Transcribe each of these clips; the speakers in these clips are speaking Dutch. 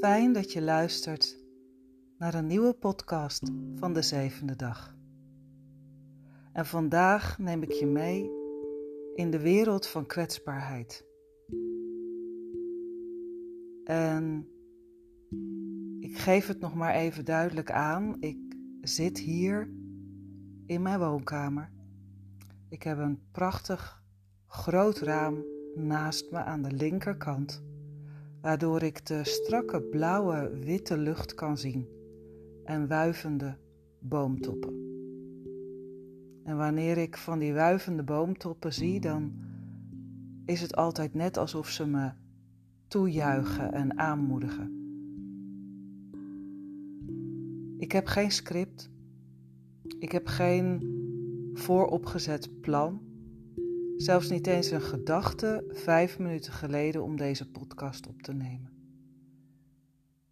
Fijn dat je luistert naar een nieuwe podcast van de zevende dag. En vandaag neem ik je mee in de wereld van kwetsbaarheid. En ik geef het nog maar even duidelijk aan. Ik zit hier in mijn woonkamer. Ik heb een prachtig groot raam naast me aan de linkerkant, waardoor ik de strakke blauwe witte lucht kan zien en wuivende boomtoppen. En wanneer ik van die wuivende boomtoppen zie, dan is het altijd net alsof ze me toejuichen en aanmoedigen. Ik heb geen script. Ik heb geen vooropgezet plan. Zelfs niet eens een gedachte vijf minuten geleden om deze podcast op te nemen.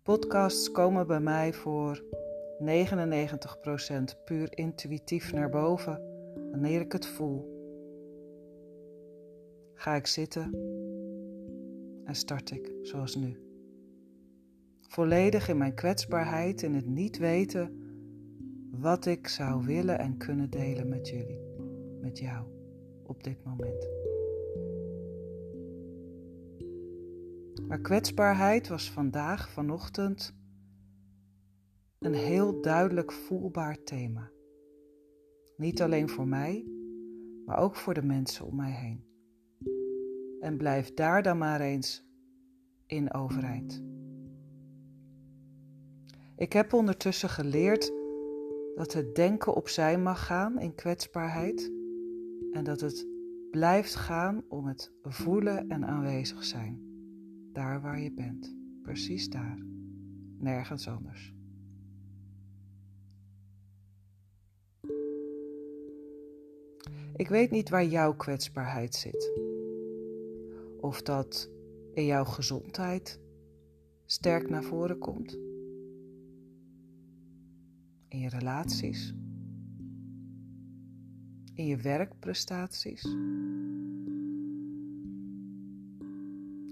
Podcasts komen bij mij voor 99% puur intuïtief naar boven wanneer ik het voel. Ga ik zitten en start ik zoals nu. Volledig in mijn kwetsbaarheid, in het niet weten wat ik zou willen en kunnen delen met jullie, met jou op dit moment. Maar kwetsbaarheid was vandaag, vanochtend, een heel duidelijk voelbaar thema. Niet alleen voor mij, maar ook voor de mensen om mij heen. En blijf daar dan maar eens in overeind. Ik heb ondertussen geleerd dat het denken opzij mag gaan in kwetsbaarheid en dat het blijft gaan om het voelen en aanwezig zijn. Daar waar je bent, precies daar, nergens anders. Ik weet niet waar jouw kwetsbaarheid zit. Of dat in jouw gezondheid sterk naar voren komt. In je relaties. In je werkprestaties.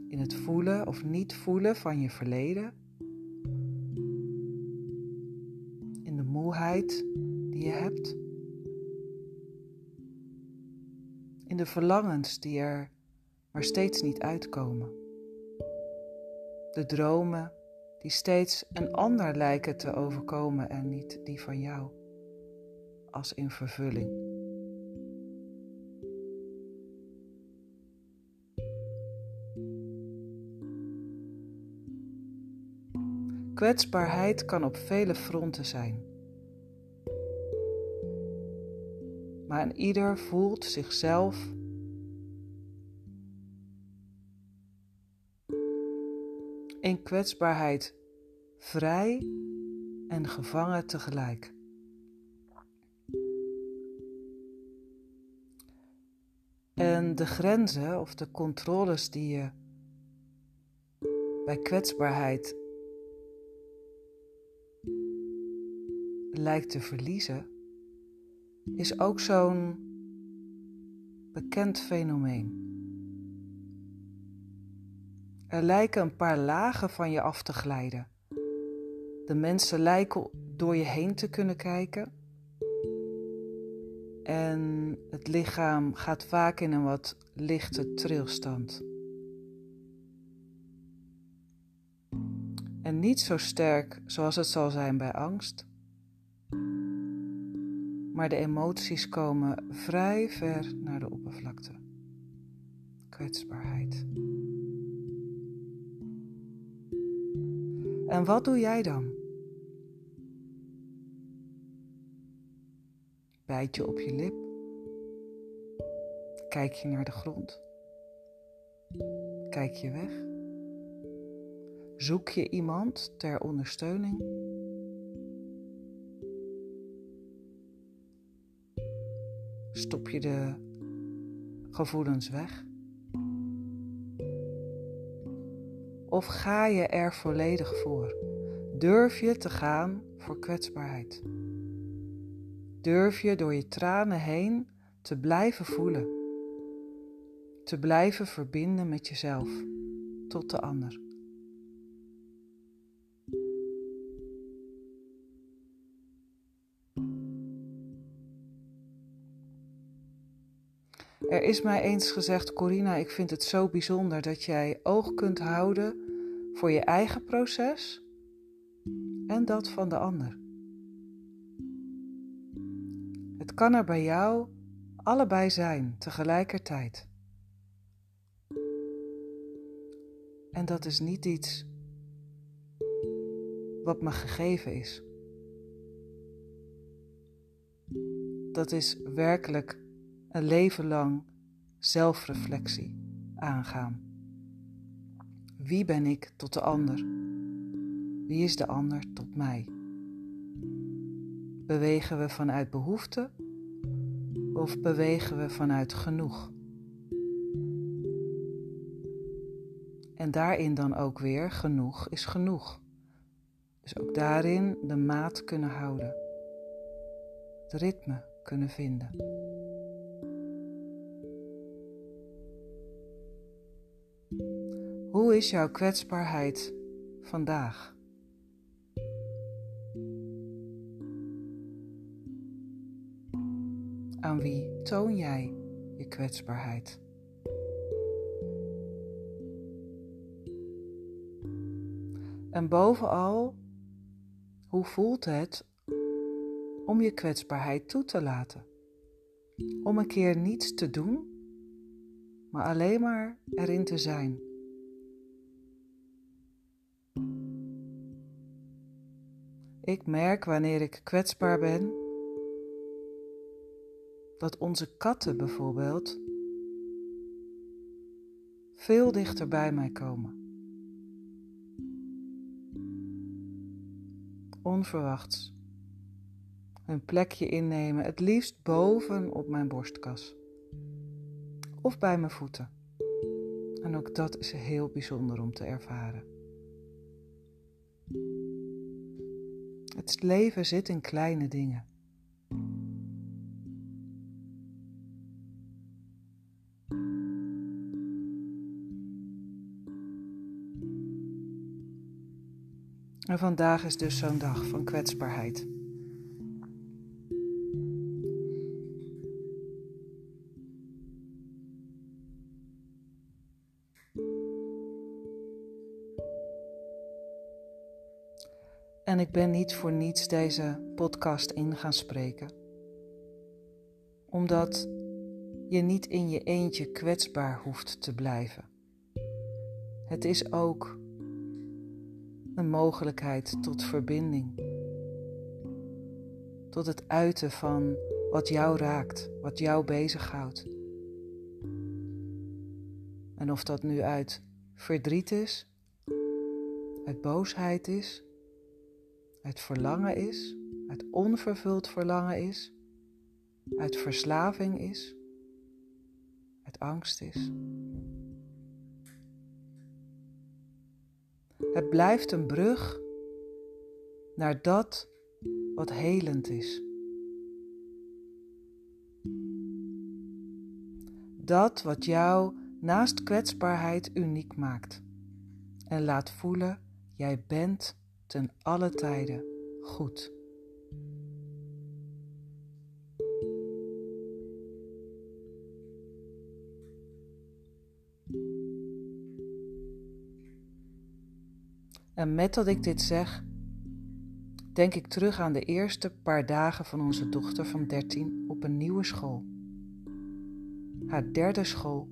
In het voelen of niet voelen van je verleden. In de moeheid die je hebt. in de verlangens die er maar steeds niet uitkomen. De dromen die steeds een ander lijken te overkomen en niet die van jou, als in vervulling. Kwetsbaarheid kan op vele fronten zijn. maar een ieder voelt zichzelf in kwetsbaarheid vrij en gevangen tegelijk. En de grenzen of de controles die je bij kwetsbaarheid lijkt te verliezen, is ook zo'n bekend fenomeen. Er lijken een paar lagen van je af te glijden. De mensen lijken door je heen te kunnen kijken. En het lichaam gaat vaak in een wat lichte trilstand. En niet zo sterk zoals het zal zijn bij angst maar de emoties komen vrij ver naar de oppervlakte. Kwetsbaarheid. En wat doe jij dan? Bijt je op je lip? Kijk je naar de grond? Kijk je weg? Zoek je iemand ter ondersteuning? Stop je de gevoelens weg? Of ga je er volledig voor? Durf je te gaan voor kwetsbaarheid? Durf je door je tranen heen te blijven voelen? Te blijven verbinden met jezelf tot de ander? Er is mij eens gezegd, Corina, ik vind het zo bijzonder dat jij oog kunt houden voor je eigen proces en dat van de ander. Het kan er bij jou allebei zijn tegelijkertijd. En dat is niet iets wat me gegeven is. Dat is werkelijk een leven lang zelfreflectie aangaan. Wie ben ik tot de ander? Wie is de ander tot mij? Bewegen we vanuit behoefte of bewegen we vanuit genoeg? En daarin dan ook weer genoeg is genoeg. Dus ook daarin de maat kunnen houden. Het ritme kunnen vinden. Is jouw kwetsbaarheid vandaag? Aan wie toon jij je kwetsbaarheid? En bovenal, hoe voelt het om je kwetsbaarheid toe te laten? Om een keer niets te doen, maar alleen maar erin te zijn. Ik merk wanneer ik kwetsbaar ben dat onze katten bijvoorbeeld veel dichter bij mij komen. Onverwachts. Een plekje innemen, het liefst boven op mijn borstkas. Of bij mijn voeten. En ook dat is heel bijzonder om te ervaren. Het leven zit in kleine dingen. En vandaag is dus zo'n dag van kwetsbaarheid. Ik ben niet voor niets deze podcast in gaan spreken. Omdat je niet in je eentje kwetsbaar hoeft te blijven. Het is ook een mogelijkheid tot verbinding. Tot het uiten van wat jou raakt, wat jou bezighoudt. En of dat nu uit verdriet is, uit boosheid is, uit verlangen is, uit onvervuld verlangen is, uit verslaving is, uit angst is. Het blijft een brug naar dat wat helend is. Dat wat jou naast kwetsbaarheid uniek maakt en laat voelen, jij bent ten alle tijden goed. En met dat ik dit zeg, denk ik terug aan de eerste paar dagen van onze dochter van 13 op een nieuwe school. Haar derde school.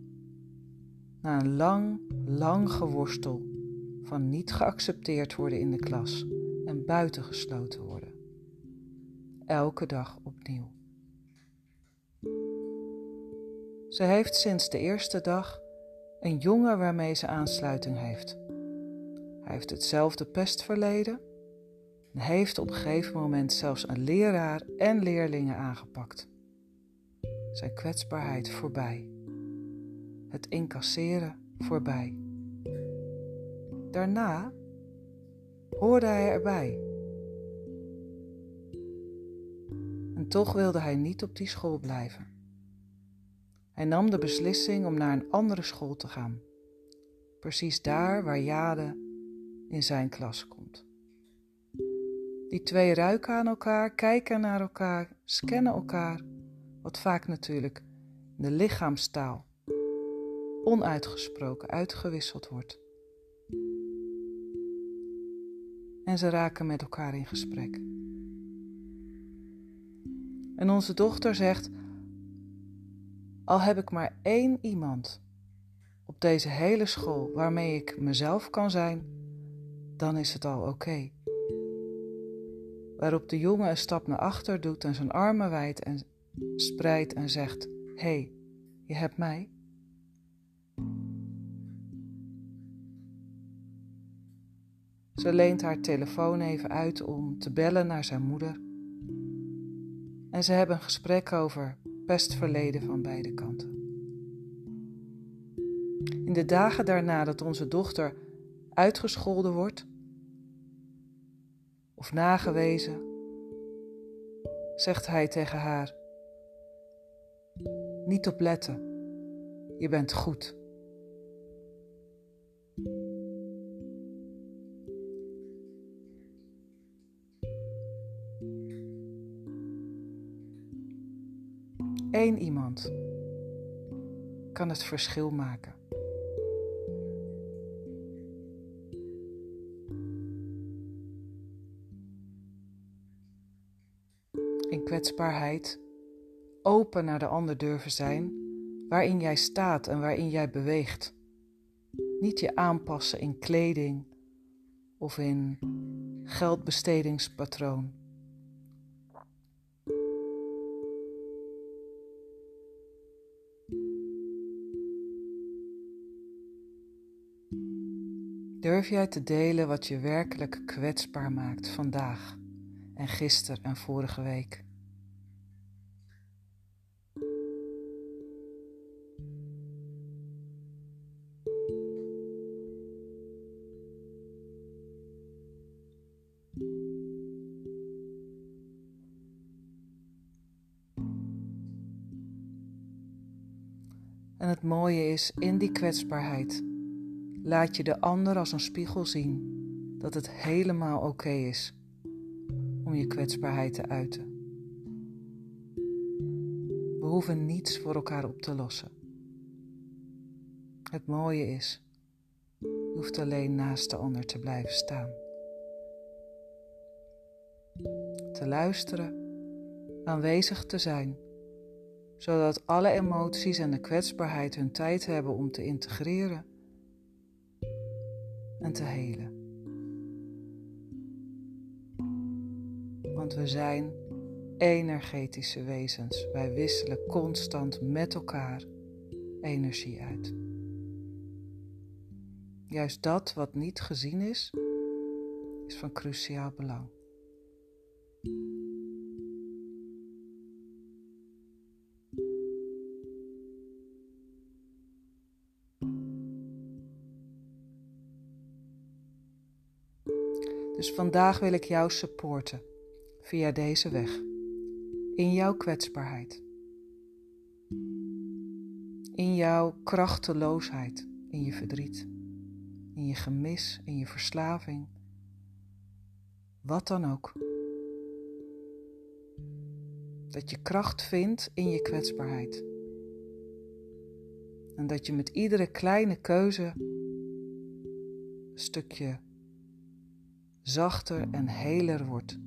Na een lang, lang geworstel van niet geaccepteerd worden in de klas en buitengesloten worden. Elke dag opnieuw. Ze heeft sinds de eerste dag een jongen waarmee ze aansluiting heeft. Hij heeft hetzelfde pestverleden en heeft op een gegeven moment zelfs een leraar en leerlingen aangepakt. Zijn kwetsbaarheid voorbij. Het incasseren voorbij. Daarna hoorde hij erbij. En toch wilde hij niet op die school blijven. Hij nam de beslissing om naar een andere school te gaan. Precies daar waar Jade in zijn klas komt. Die twee ruiken aan elkaar, kijken naar elkaar, scannen elkaar, wat vaak natuurlijk de lichaamstaal onuitgesproken uitgewisseld wordt. En ze raken met elkaar in gesprek. En onze dochter zegt: Al heb ik maar één iemand op deze hele school waarmee ik mezelf kan zijn, dan is het al oké. Waarop de jongen een stap naar achter doet en zijn armen wijdt en spreidt en zegt: Hé, hey, je hebt mij. Ze leent haar telefoon even uit om te bellen naar zijn moeder. En ze hebben een gesprek over pestverleden van beide kanten. In de dagen daarna dat onze dochter uitgescholden wordt of nagewezen, zegt hij tegen haar: Niet op letten, je bent goed. Eén iemand kan het verschil maken. In kwetsbaarheid, open naar de ander durven zijn, waarin jij staat en waarin jij beweegt. Niet je aanpassen in kleding of in geldbestedingspatroon. Durf jij te delen wat je werkelijk kwetsbaar maakt vandaag en gisteren en vorige week? En het mooie is in die kwetsbaarheid laat je de ander als een spiegel zien dat het helemaal oké is om je kwetsbaarheid te uiten. We hoeven niets voor elkaar op te lossen. Het mooie is, je hoeft alleen naast de ander te blijven staan. Te luisteren, aanwezig te zijn, zodat alle emoties en de kwetsbaarheid hun tijd hebben om te integreren en te helen. Want we zijn energetische wezens. Wij wisselen constant met elkaar energie uit. Juist dat wat niet gezien is, is van cruciaal belang. Dus vandaag wil ik jou supporten via deze weg, in jouw kwetsbaarheid, in jouw krachteloosheid, in je verdriet, in je gemis, in je verslaving, wat dan ook. Dat je kracht vindt in je kwetsbaarheid. En dat je met iedere kleine keuze een stukje zachter en heler wordt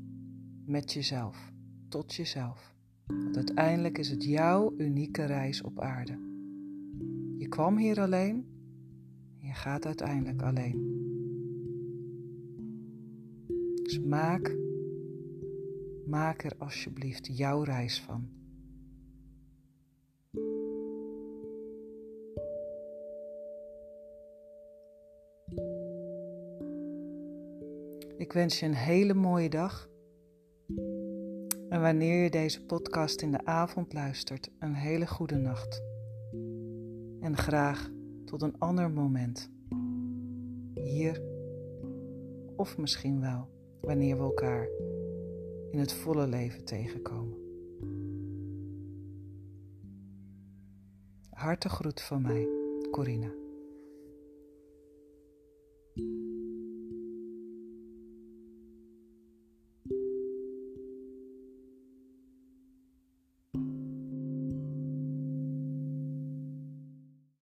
met jezelf, tot jezelf. Want uiteindelijk is het jouw unieke reis op aarde. Je kwam hier alleen, je gaat uiteindelijk alleen. Dus maak, maak er alsjeblieft jouw reis van. Ik wens je een hele mooie dag. En wanneer je deze podcast in de avond luistert, een hele goede nacht. En graag tot een ander moment. Hier of misschien wel wanneer we elkaar in het volle leven tegenkomen. Hartig groet van mij, Corina.